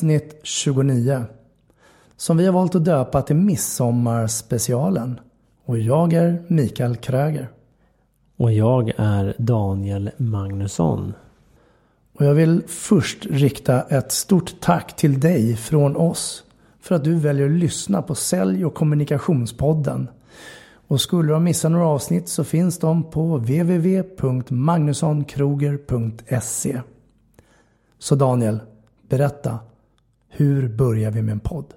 Avsnitt 29. Som vi har valt att döpa till Midsommarspecialen. Och jag är Mikael Kröger. Och jag är Daniel Magnusson. Och jag vill först rikta ett stort tack till dig från oss. För att du väljer att lyssna på Sälj och kommunikationspodden. Och skulle du ha missat några avsnitt så finns de på www.magnussonkroger.se. Så Daniel, berätta. Hur börjar vi med en podd?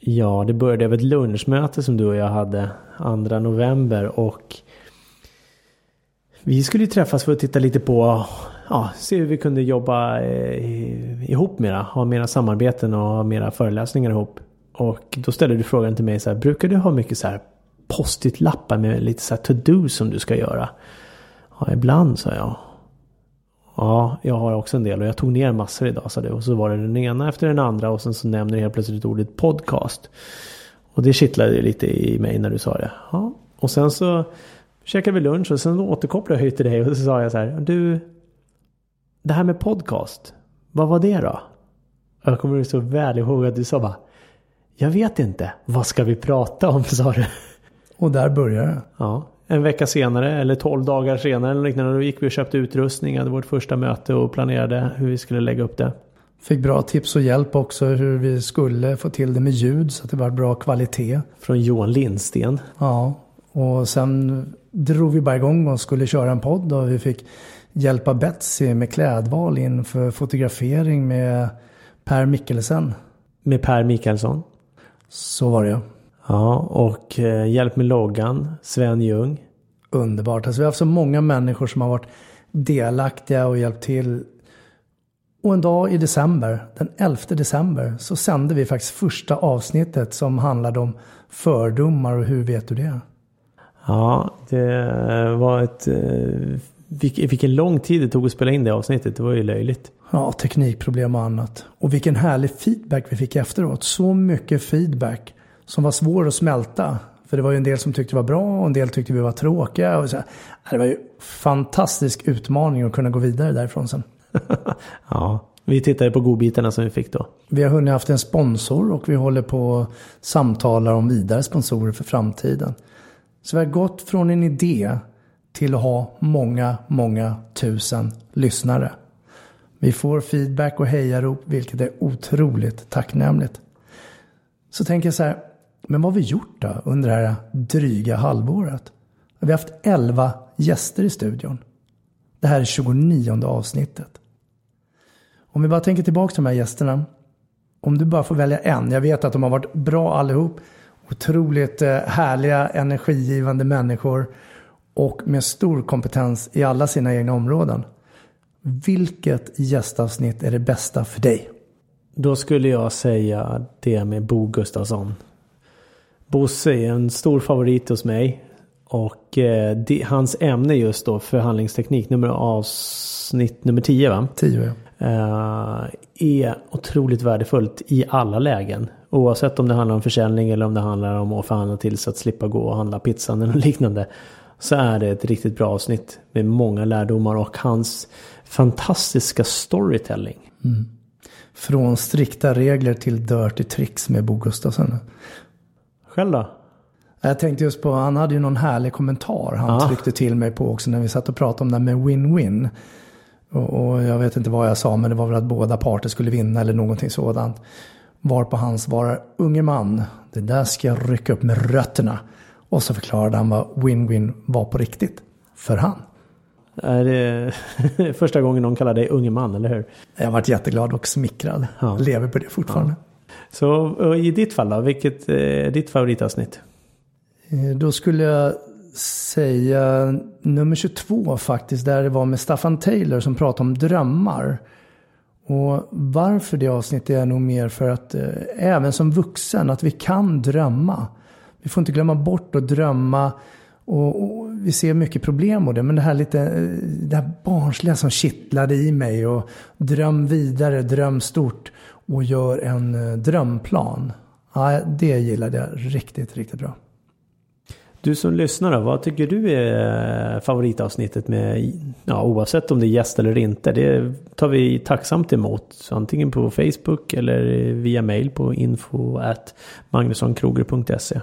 Ja, det började av ett lunchmöte som du och jag hade 2 november och vi skulle ju träffas för att titta lite på, ja, se hur vi kunde jobba eh, ihop mera, ha mera samarbeten och ha mera föreläsningar ihop. Och då ställde du frågan till mig så här, brukar du ha mycket så här post-it-lappar med lite så här to-do som du ska göra? Ja, ibland sa jag. Ja, jag har också en del och jag tog ner massor idag sa du. Och så var det den ena efter den andra och sen så nämner du helt plötsligt ordet podcast. Och det kittlade lite i mig när du sa det. Ja. Och sen så käkade vi lunch och sen återkopplade jag till dig och så sa jag så här. Du, det här med podcast, vad var det då? Jag kommer så väl ihåg att du sa bara. Jag vet inte, vad ska vi prata om sa du. Och där börjar det. Ja, en vecka senare eller tolv dagar senare eller liknande, då gick vi och köpte utrustning, hade vårt första möte och planerade hur vi skulle lägga upp det. Fick bra tips och hjälp också hur vi skulle få till det med ljud så att det var bra kvalitet. Från Johan Lindsten. Ja, och sen drog vi bara igång och skulle köra en podd och vi fick hjälpa Betsy med klädval inför fotografering med Per Mikkelsen. Med Per Mikkelsson. Så var det ja. Ja, och eh, hjälp med loggan, Sven Ljung. Underbart. Alltså vi har haft så många människor som har varit delaktiga och hjälpt till. Och en dag i december, den 11 december, så sände vi faktiskt första avsnittet som handlade om fördomar och hur vet du det? Ja, det var ett... Vilken lång tid det tog att spela in det avsnittet. Det var ju löjligt. Ja, teknikproblem och annat. Och vilken härlig feedback vi fick efteråt. Så mycket feedback som var svår att smälta. För det var ju en del som tyckte det var bra och en del tyckte vi var tråkiga. Och så. Det var ju fantastisk utmaning att kunna gå vidare därifrån sen. ja, vi tittade på godbitarna som vi fick då. Vi har hunnit haft en sponsor och vi håller på att samtala om vidare sponsorer för framtiden. Så vi har gått från en idé till att ha många, många tusen lyssnare. Vi får feedback och hejarop vilket är otroligt tacknämligt. Så tänker jag så här, men vad har vi gjort då under det här dryga halvåret? Vi har haft 11 gäster i studion. Det här är 29 avsnittet. Om vi bara tänker tillbaka till de här gästerna. Om du bara får välja en. Jag vet att de har varit bra allihop. Otroligt eh, härliga, energigivande människor. Och med stor kompetens i alla sina egna områden. Vilket gästavsnitt är det bästa för dig? Då skulle jag säga det med Bo Gustafsson. Bosse är en stor favorit hos mig. Och eh, det, hans ämne just då, förhandlingsteknik, nummer avsnitt nummer 10 va? 10 ja. Eh, är otroligt värdefullt i alla lägen. Oavsett om det handlar om försäljning eller om det handlar om att förhandla till så att slippa gå och handla pizzan eller liknande. Så är det ett riktigt bra avsnitt med många lärdomar och hans fantastiska storytelling. Mm. Från strikta regler till dirty tricks med Bo Gustafsson. Själv då? Jag tänkte just på, han hade ju någon härlig kommentar han Ja. tryckte till mig på också när vi satt och pratade om det här med win-win. Och, och jag vet inte vad jag sa, men det var väl att båda parter skulle vinna eller någonting sådant. Varpå han svarar, unge man, det där ska jag rycka upp med rötterna. Och så förklarade han vad win-win var på riktigt. För han. Är det första gången någon kallar dig unge man, eller hur? Jag varit jätteglad och smickrad. Ja. Lever på det fortfarande. Så i ditt fall då, vilket är ditt favoritavsnitt? Eh, då skulle jag säga nummer 22 faktiskt, där det var med Staffan Taylor som pratade om drömmar. Och varför det avsnittet är nog mer för att eh, även som vuxen, att vi kan drömma. Vi får inte glömma bort att drömma. Och, och vi ser mycket problem med det, men det här lite, eh, det här barnsliga som kittlade i mig. Och dröm vidare, dröm stort och gör en eh, drömplan. Ja, det gillade jag riktigt, riktigt bra. Du som lyssnar då, vad tycker du är favoritavsnittet med, ja, oavsett om det är gäst eller inte, det tar vi tacksamt emot. Så antingen på Facebook eller via mail på info magnussonkroger.se.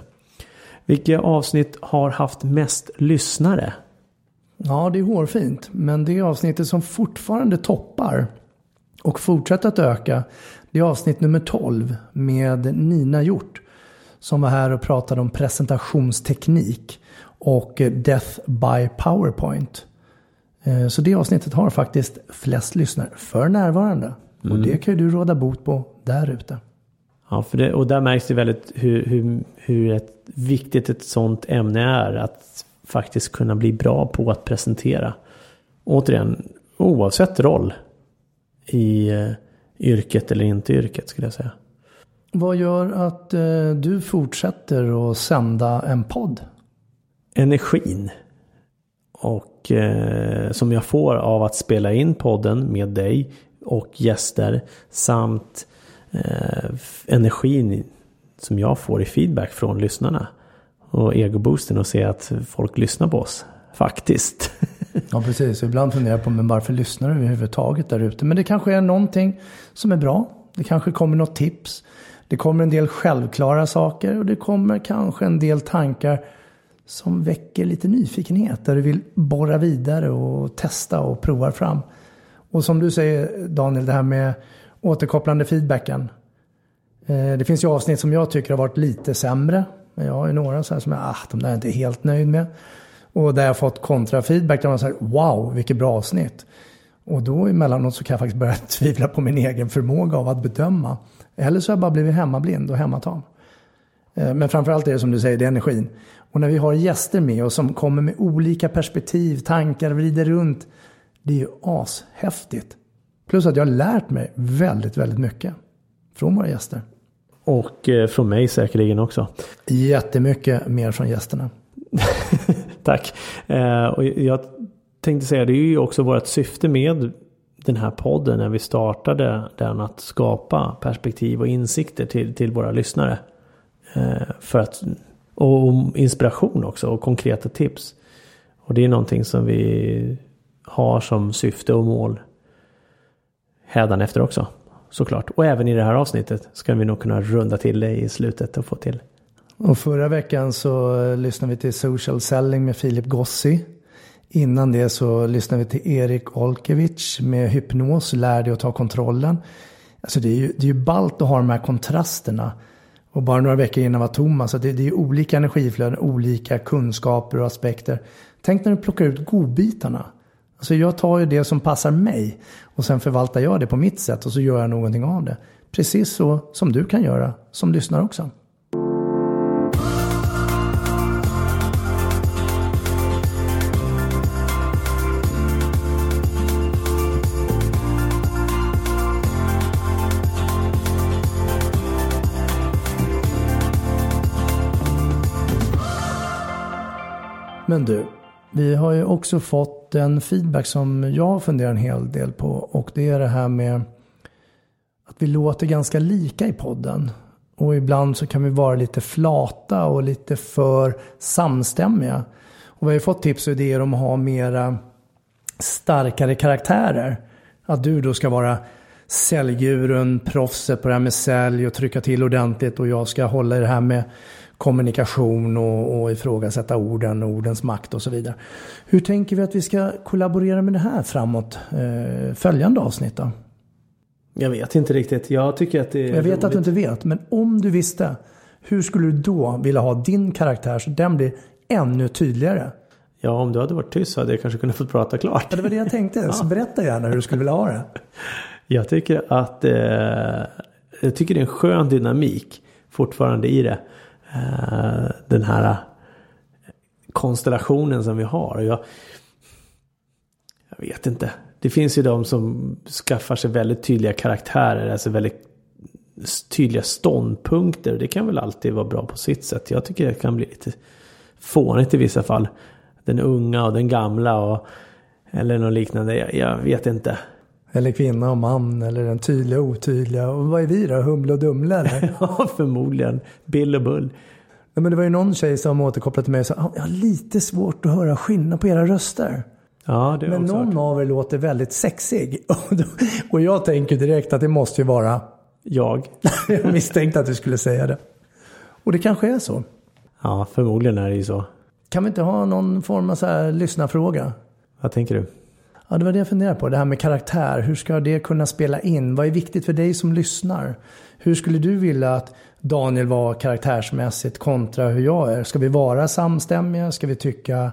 Vilka avsnitt har haft mest lyssnare? Ja, det är hårfint. Men det avsnittet som fortfarande toppar och fortsätter att öka, det är avsnitt nummer 12 med Nina Hjort. Som var här och pratade om presentationsteknik och Death by PowerPoint. Eh, Så det avsnittet har faktiskt flest lyssnare för närvarande. Och det kan ju du råda bot på där ute. Ja, för det, och där märks det väldigt hur, hur, hur ett, viktigt ett sånt ämne är. Att faktiskt kunna bli bra på att presentera. Återigen, oavsett roll i eh, yrket eller inte yrket skulle jag säga. Vad gör att eh, du fortsätter att sända en podd? Energin. Och eh, som jag får av att spela in podden med dig och gäster. Samt eh, energin som jag får i feedback från lyssnarna. Och egoboosten och se att folk lyssnar på oss. Faktiskt. Ja, precis. Ibland funderar jag på men varför lyssnar du överhuvudtaget där ute? Men det kanske är någonting som är bra. Det kanske kommer något tips. Det kommer en del självklara saker och det kommer kanske en del tankar som väcker lite nyfikenhet. Där du vill borra vidare och testa och prova fram. Och som du säger Daniel, det här med återkopplande feedbacken. Eh, det finns ju avsnitt som jag tycker har varit lite sämre. Men jag har ju några så här som jag, ah, de där är inte helt nöjd med. Och där jag fått kontrafeedback där man säger wow, vilket bra avsnitt. Och då emellanåt så kan jag faktiskt börja tvivla på min egen förmåga av att bedöma. Eller så har jag bara blivit hemmablind och hemmatam. Eh, Men framförallt är det som du säger, det är energin. Och när vi har gäster med oss som kommer med olika perspektiv, tankar, vrider runt. Det är ju ashäftigt. Plus att jag har lärt mig väldigt, väldigt mycket. Från våra gäster. och eh, från mig säkerligen också. Jättemycket mer från gästerna. Tack. Eh, och jag tänkte säga, det är ju också vårt syfte med den här podden när vi startade den att skapa perspektiv och insikter till, till våra lyssnare. Eh, för att, och inspiration också och konkreta tips. Och det är någonting som vi har som syfte och mål hädanefter också. Såklart. Och även i det här avsnittet ska vi nog kunna runda till det i slutet och få till. Och förra veckan så lyssnade vi till Social Selling med Filip Gossi. Innan det så lyssnade vi till Erik Olkevich med Hypnos, Lär dig att ta kontrollen. Alltså det är ju, det är ju ballt att ha de här kontrasterna. Och bara några veckor innan var Thomas. Så det, det är ju olika energiflöden, olika kunskaper och aspekter. Tänk när du plockar ut godbitarna. Alltså jag tar ju det som passar mig. Och sen förvaltar jag det på mitt sätt och så gör jag någonting av det. Precis så som du kan göra som lyssnar också. Men du, vi har ju också fått en feedback som jag funderar en hel del på. Och det är det här med att vi låter ganska lika i podden. Och ibland så kan vi vara lite flata och lite för samstämmiga. Och vi har ju fått tips och idéer om att ha mera starkare karaktärer. Att du då ska vara säljgurun, proffset på det här med sälj och trycka till ordentligt och jag ska hålla i det här med kommunikation och, och ifrågasätta orden, ordens makt och så vidare. Hur tänker vi att vi ska kollaborera med det här framåt eh, följande avsnitt då? Jag vet inte riktigt. Jag tycker att det är Jag vet roligt. att du inte vet, men om du visste, hur skulle du då vilja ha din karaktär så den blir ännu tydligare? Ja, om du hade varit tyst så hade jag kanske kunnat få prata klart. Ja, det var det jag tänkte. Så berätta gärna hur du skulle vilja ha det. Jag tycker att eh, jag tycker det är en skön dynamik fortfarande i det. Den här eh, konstellationen som vi har. Jag, jag vet inte. Det finns ju de som skaffar sig väldigt tydliga karaktärer. Alltså väldigt tydliga ståndpunkter. Det kan väl alltid vara bra på sitt sätt. Jag tycker det kan bli lite fånigt i vissa fall. Den unga och den gamla och eller något liknande. Jag, jag vet inte. Eller kvinna och man, eller den tydliga och otydliga. Och vad är vi då? Humle och Dumle eller? Ja, förmodligen. Bill och Bull. Nej, men det var ju någon tjej som återkopplade till mig och sa "Ah, jag har lite svårt att höra skillnad på era röster. Ja, det Men någon varit. av er låter väldigt sexig. Och jag tänker direkt att det måste ju vara... Jag. Jag misstänkte att du skulle säga det. Och det kanske är så. Ja, förmodligen är det ju så. Kan vi inte ha någon form av så här lyssnarfråga? Vad tänker du? Ja, det var det jag funderade på. Det här med karaktär. Hur ska det kunna spela in? Vad är viktigt för dig som lyssnar? Hur skulle du vilja att Daniel var karaktärsmässigt kontra hur jag är? Ska vi vara samstämmiga? Ska vi tycka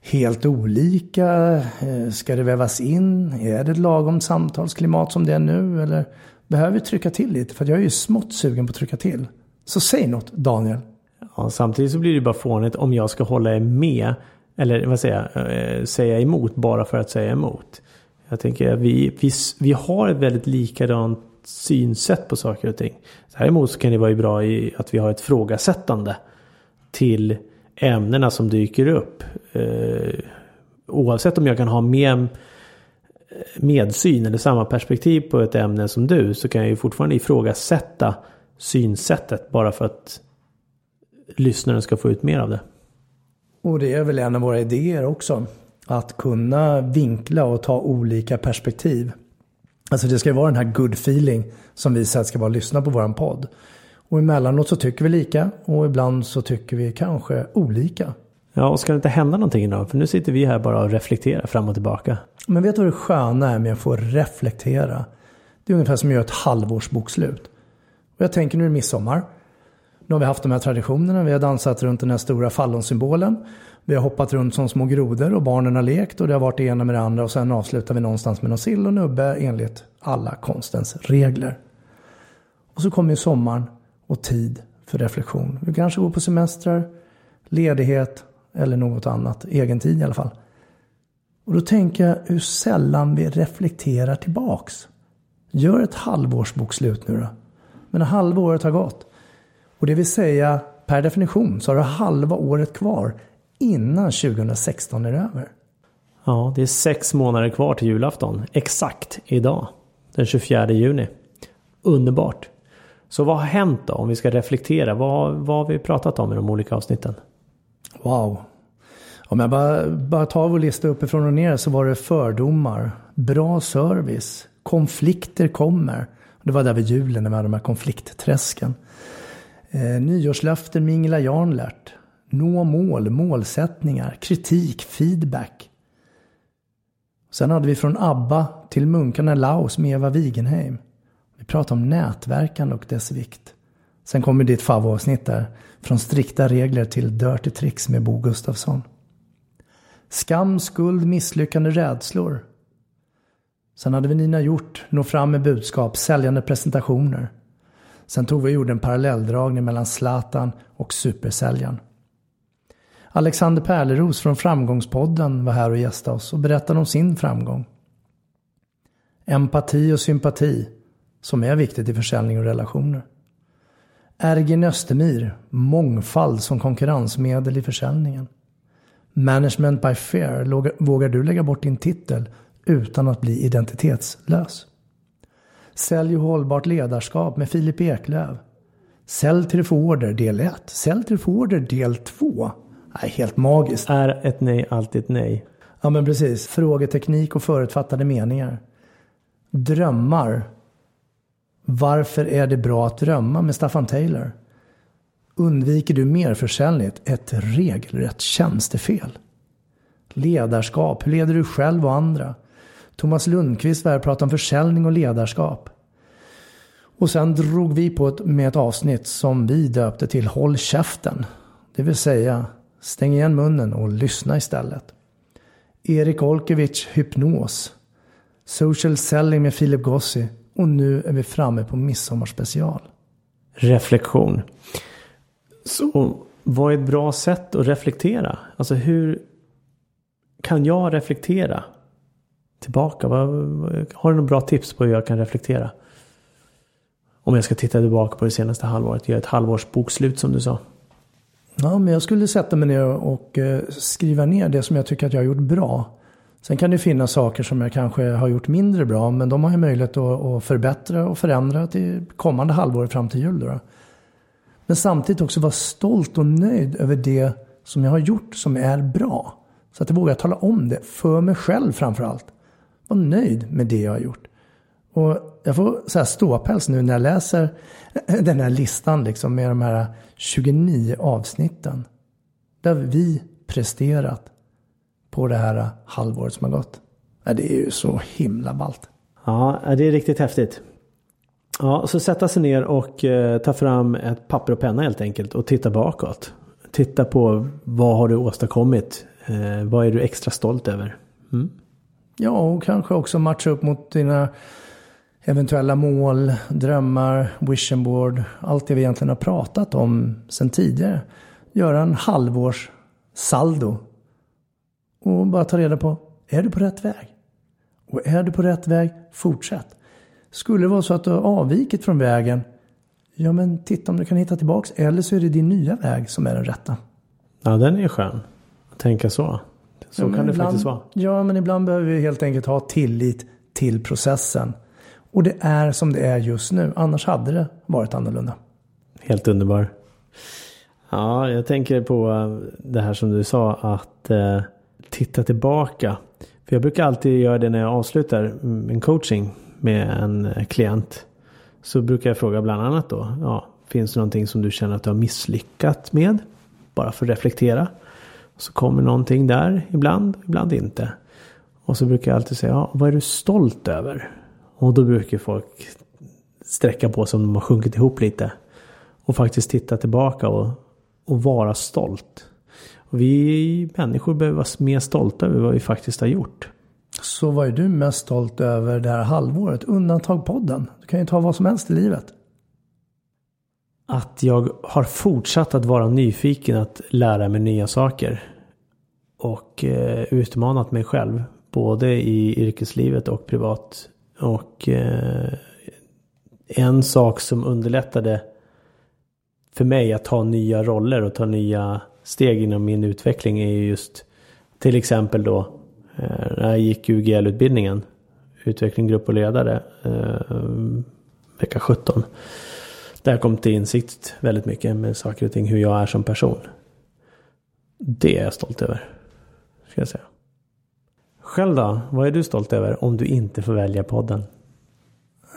helt olika? Eh, ska det vävas in? Är det ett lagom samtalsklimat som det är nu? Eller behöver vi trycka till lite? För jag är ju smått sugen på att trycka till. Så säg något Daniel. Ja, samtidigt så blir det bara fånigt om jag ska hålla er med. Eller vad säger jag? Eh, säga emot bara för att säga emot. Jag tänker att vi, vi, vi har ett väldigt likadant synsätt på saker och ting. Däremot så kan det vara bra i att vi har ett frågasättande till ämnena som dyker upp. Eh, oavsett om jag kan ha med eh, medsyn eller samma perspektiv på ett ämne som du så kan jag ju fortfarande ifrågasätta synsättet bara för att lyssnaren ska få ut mer av det. Och det är väl en av våra idéer också. Att kunna vinkla och ta olika perspektiv. Alltså det ska ju vara den här good feeling som vi säger ska vara lyssna på våran podd. Och emellanåt så tycker vi lika och ibland så tycker vi kanske olika. Ja, och ska det inte hända någonting då? För nu sitter vi här bara och reflekterar fram och tillbaka. Men vet du vad det sköna är med att få reflektera? Det är ungefär som att göra ett halvårsbokslut. Och jag tänker nu är det midsommar. Nu har vi haft de här traditionerna. Vi har dansat runt den här stora fallonsymbolen. Vi har hoppat runt som små grodor och barnen har lekt och det har varit det ena med det andra och sen avslutar vi någonstans med någon sill och nubbe enligt alla konstens regler. Och så kommer ju sommaren och tid för reflektion. Vi kanske går på semestrar, ledighet eller något annat. Egen tid i alla fall. Och då tänker jag hur sällan vi reflekterar tillbaks. Gör ett halvårsbokslut nu då. Men halva året har gått. Och det vill säga per definition så har du halva året kvar innan 2016 är över. Ja, det är sex månader kvar till julafton. Exakt idag. Den 24 juni. Underbart. Så vad har hänt då? Om vi ska reflektera. Vad, vad har vi pratat om i de olika avsnitten? Wow. Om jag bara, bara tar vår lista uppifrån och ner så var det fördomar, bra service, konflikter kommer. Det var där vid julen när vi hade de här konfliktträsken. Eh, nyårslöften med Ingela Jarnlert. Nå mål, målsättningar, kritik, feedback. Sen hade vi från ABBA till munkarna Laos med Eva Wigenheim. Vi pratade om nätverkande och dess vikt. Sen kommer ditt favoritavsnitt där. Från strikta regler till dirty tricks med Bo Gustafsson. Skam, skuld, misslyckande, rädslor. Sen hade vi Nina Hjort, nå fram med budskap, säljande presentationer. Sen tog vi och gjorde en parallelldragning mellan Zlatan och supersäljaren. Alexander Pärleros från Framgångspodden var här och gästade oss och berättade om sin framgång. Empati och sympati, som är viktigt i försäljning och relationer. Ergin Östemir, mångfald som konkurrensmedel i försäljningen. Management by Fear, vågar du lägga bort din titel utan att bli identitetslös? Sälj och hållbart ledarskap med Filip Eklöf. Sälj till order del 1. Sälj till order del 2. Nej, helt magiskt. Är ett nej alltid ett nej? Ja men precis. Frågeteknik och förutfattade meningar. Drömmar Varför är det bra att drömma med Staffan Taylor? Undviker du merförsäljning? Ett regelrätt tjänstefel. Ledarskap. Hur leder du själv och andra? Thomas Lundqvist var här och pratade om försäljning och ledarskap. Och sen drog vi på ett, med ett avsnitt som vi döpte till Håll käften. Det vill säga, stäng igen munnen och lyssna istället. Erik Olkevich Hypnos. Social Selling med Philip Gossi. Och nu är vi framme på midsommarspecial. Reflektion. Så vad är ett bra sätt att reflektera? Alltså hur kan jag reflektera tillbaka? Har du några bra tips på hur jag kan reflektera? Om jag ska titta tillbaka på det senaste halvåret. Göra ett halvårsbokslut som du sa. Ja, men jag skulle sätta mig ner och eh, skriva ner det som jag tycker att jag har gjort bra. Sen kan det finnas saker som jag kanske har gjort mindre bra. Men de har jag möjlighet att förbättra och förändra till kommande halvår fram till jul. Då. Men samtidigt också vara stolt och nöjd över det som jag har gjort som är bra. Så att jag vågar tala om det för mig själv framför allt. Var nöjd med det jag har gjort. Och jag får så här ståpäls nu när jag läser den här listan liksom med de här 29 avsnitten. Där vi presterat på det här halvåret som har gått. Det är ju så himla ballt. Ja, det är riktigt häftigt. Ja, så sätta sig ner och eh, ta fram ett papper och penna helt enkelt och titta bakåt. Titta på vad har du åstadkommit? Eh, vad är du extra stolt över? Mm. Ja, och kanske också matcha upp mot dina eventuella mål, drömmar, vision board. Allt det vi egentligen har pratat om sedan tidigare. Göra en halvårs saldo. Och bara ta reda på, är du på rätt väg? Och är du på rätt väg, fortsätt. Skulle det vara så att du har avvikit från vägen, ja men titta om du kan hitta tillbaks. Eller så är det din nya väg som är den rätta. Ja, den är skön. Att tänka så. Så ja, kan det ibland, faktiskt vara. Ja, men ibland behöver vi helt enkelt ha tillit till processen. Och det är som det är just nu. Annars hade det varit annorlunda. Helt underbar. Ja, jag tänker på det här som du sa att eh, titta tillbaka. För jag brukar alltid göra det när jag avslutar en coaching med en klient. Så brukar jag fråga bland annat då. Ja, finns det någonting som du känner att du har misslyckats med? Bara för att reflektera. Så kommer någonting där ibland, ibland inte. Och så brukar jag alltid säga, ja, vad är du stolt över? Och då brukar folk sträcka på sig om de har sjunkit ihop lite. Och faktiskt titta tillbaka och, och vara stolt. Och vi människor behöver vara mer stolta över vad vi faktiskt har gjort. Så vad är du mest stolt över det här halvåret? Undantag-podden. Du kan ju ta vad som helst i livet. Att jag har fortsatt att vara nyfiken att lära mig nya saker. Och eh, utmanat mig själv. Både i yrkeslivet och privat. Och eh, en sak som underlättade för mig att ta nya roller och ta nya steg inom min utveckling är ju just till exempel då Eh, när jag gick UGL-utbildningen, utveckling, grupp och ledare, eh, vecka 17. Där kom till insikt väldigt mycket med saker och ting, hur jag är som person. Det är jag stolt över, ska jag säga. Själv då? Vad är du stolt över om du inte får välja podden?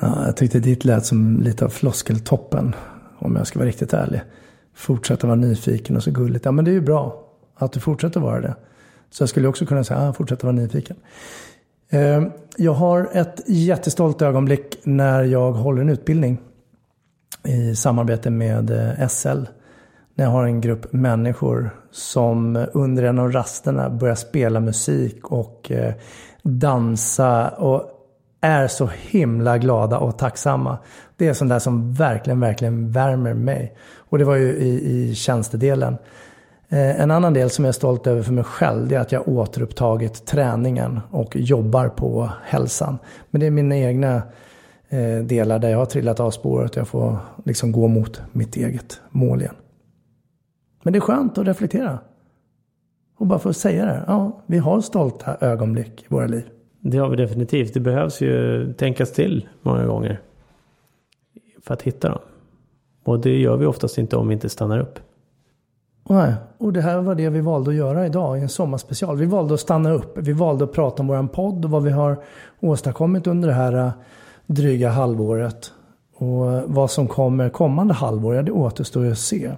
Ja, jag tyckte ditt lät som lite av floskeltoppen. Om jag ska vara riktigt ärlig. Fortsätta vara nyfiken och så gulligt. Ja men det är ju bra att du fortsätter vara det. Så jag skulle också kunna säga, ah, fortsätta vara nyfiken. Eh, jag har ett jättestolt ögonblick när jag håller en utbildning i samarbete med eh, SL. När jag har en grupp människor som under en av rasterna börjar spela musik och eh, dansa och är så himla glada och tacksamma. Det är sånt där som verkligen, verkligen värmer mig. Och det var ju i, i tjänstedelen. Eh, en annan del som jag är stolt över för mig själv det är att jag återupptagit träningen och jobbar på hälsan. Men det är mina egna delar där jag har trillat av spåret jag får liksom gå mot mitt eget mål igen. Men det är skönt att reflektera. Och bara få säga det. Ja, vi har stolta ögonblick i våra liv. Det har vi definitivt. Det behövs ju tänkas till många gånger. För att hitta dem. Och det gör vi oftast inte om vi inte stannar upp. Nej, och det här var det vi valde att göra idag i en sommarspecial. Vi valde att stanna upp. Vi valde att prata om våran podd och vad vi har åstadkommit under det här äh, dryga halvåret. Och vad som kommer kommande halvår, ja det återstår ju att se.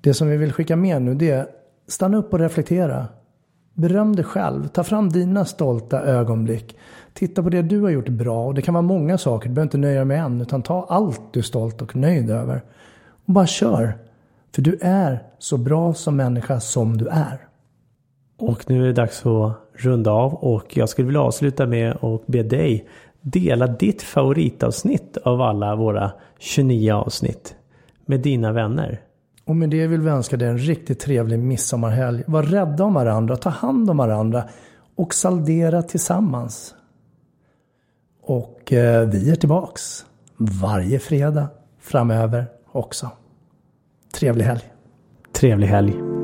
Det som vi vill skicka med nu det är stanna upp och reflektera. Beröm dig själv. Ta fram dina stolta ögonblick. Titta på det du har gjort bra. Och det kan vara många saker. Du behöver inte nöja dig med en. Utan ta allt du är stolt och nöjd över. Och bara kör. För du är så bra som människa som du är. Och nu är det dags att runda av och jag skulle vilja avsluta med att be dig dela ditt favoritavsnitt av alla våra 29 avsnitt med dina vänner. Och med det vill vi önska dig en riktigt trevlig midsommarhelg. Var rädda om varandra, ta hand om varandra och saldera tillsammans. Och eh, vi är tillbaks varje fredag framöver också. Trevlig helg. Trevlig helg.